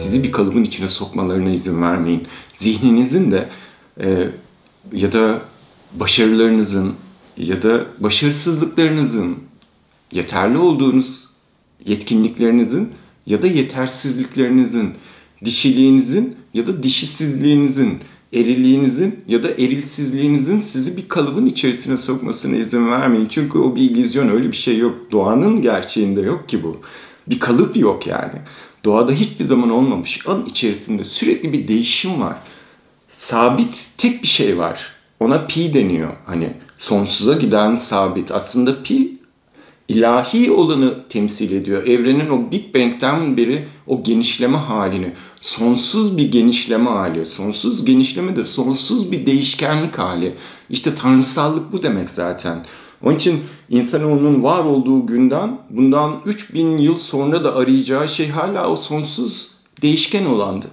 sizi bir kalıbın içine sokmalarına izin vermeyin. Zihninizin de e, ya da başarılarınızın ya da başarısızlıklarınızın yeterli olduğunuz yetkinliklerinizin ya da yetersizliklerinizin, dişiliğinizin ya da dişisizliğinizin, eriliğinizin ya da erilsizliğinizin sizi bir kalıbın içerisine sokmasına izin vermeyin. Çünkü o bir illüzyon öyle bir şey yok. Doğanın gerçeğinde yok ki bu. Bir kalıp yok yani. Doğada hiçbir zaman olmamış. An içerisinde sürekli bir değişim var. Sabit tek bir şey var. Ona pi deniyor. Hani sonsuza giden sabit. Aslında pi ilahi olanı temsil ediyor. Evrenin o Big Bang'den beri o genişleme halini, sonsuz bir genişleme hali, sonsuz genişleme de sonsuz bir değişkenlik hali. İşte tanrısallık bu demek zaten. Onun için insanoğlunun var olduğu günden bundan 3000 yıl sonra da arayacağı şey hala o sonsuz değişken olandı.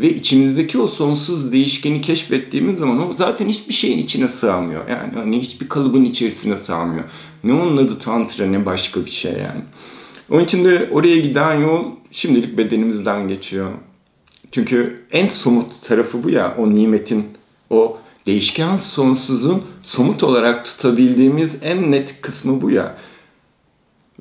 Ve içimizdeki o sonsuz değişkeni keşfettiğimiz zaman o zaten hiçbir şeyin içine sığamıyor. Yani hani hiçbir kalıbın içerisine sığamıyor. Ne onun adı tantra ne başka bir şey yani. Onun için de oraya giden yol şimdilik bedenimizden geçiyor. Çünkü en somut tarafı bu ya o nimetin, o değişken sonsuzun somut olarak tutabildiğimiz en net kısmı bu ya.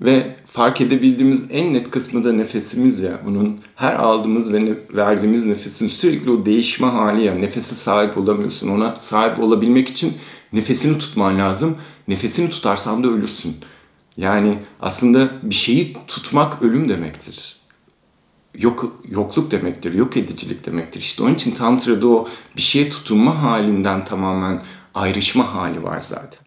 Ve fark edebildiğimiz en net kısmı da nefesimiz ya. Bunun her aldığımız ve verdiğimiz nefesin sürekli o değişme hali ya. Nefese sahip olamıyorsun. Ona sahip olabilmek için nefesini tutman lazım. Nefesini tutarsan da ölürsün. Yani aslında bir şeyi tutmak ölüm demektir. Yok, yokluk demektir, yok edicilik demektir. İşte onun için Tantra'da o bir şeye tutunma halinden tamamen ayrışma hali var zaten.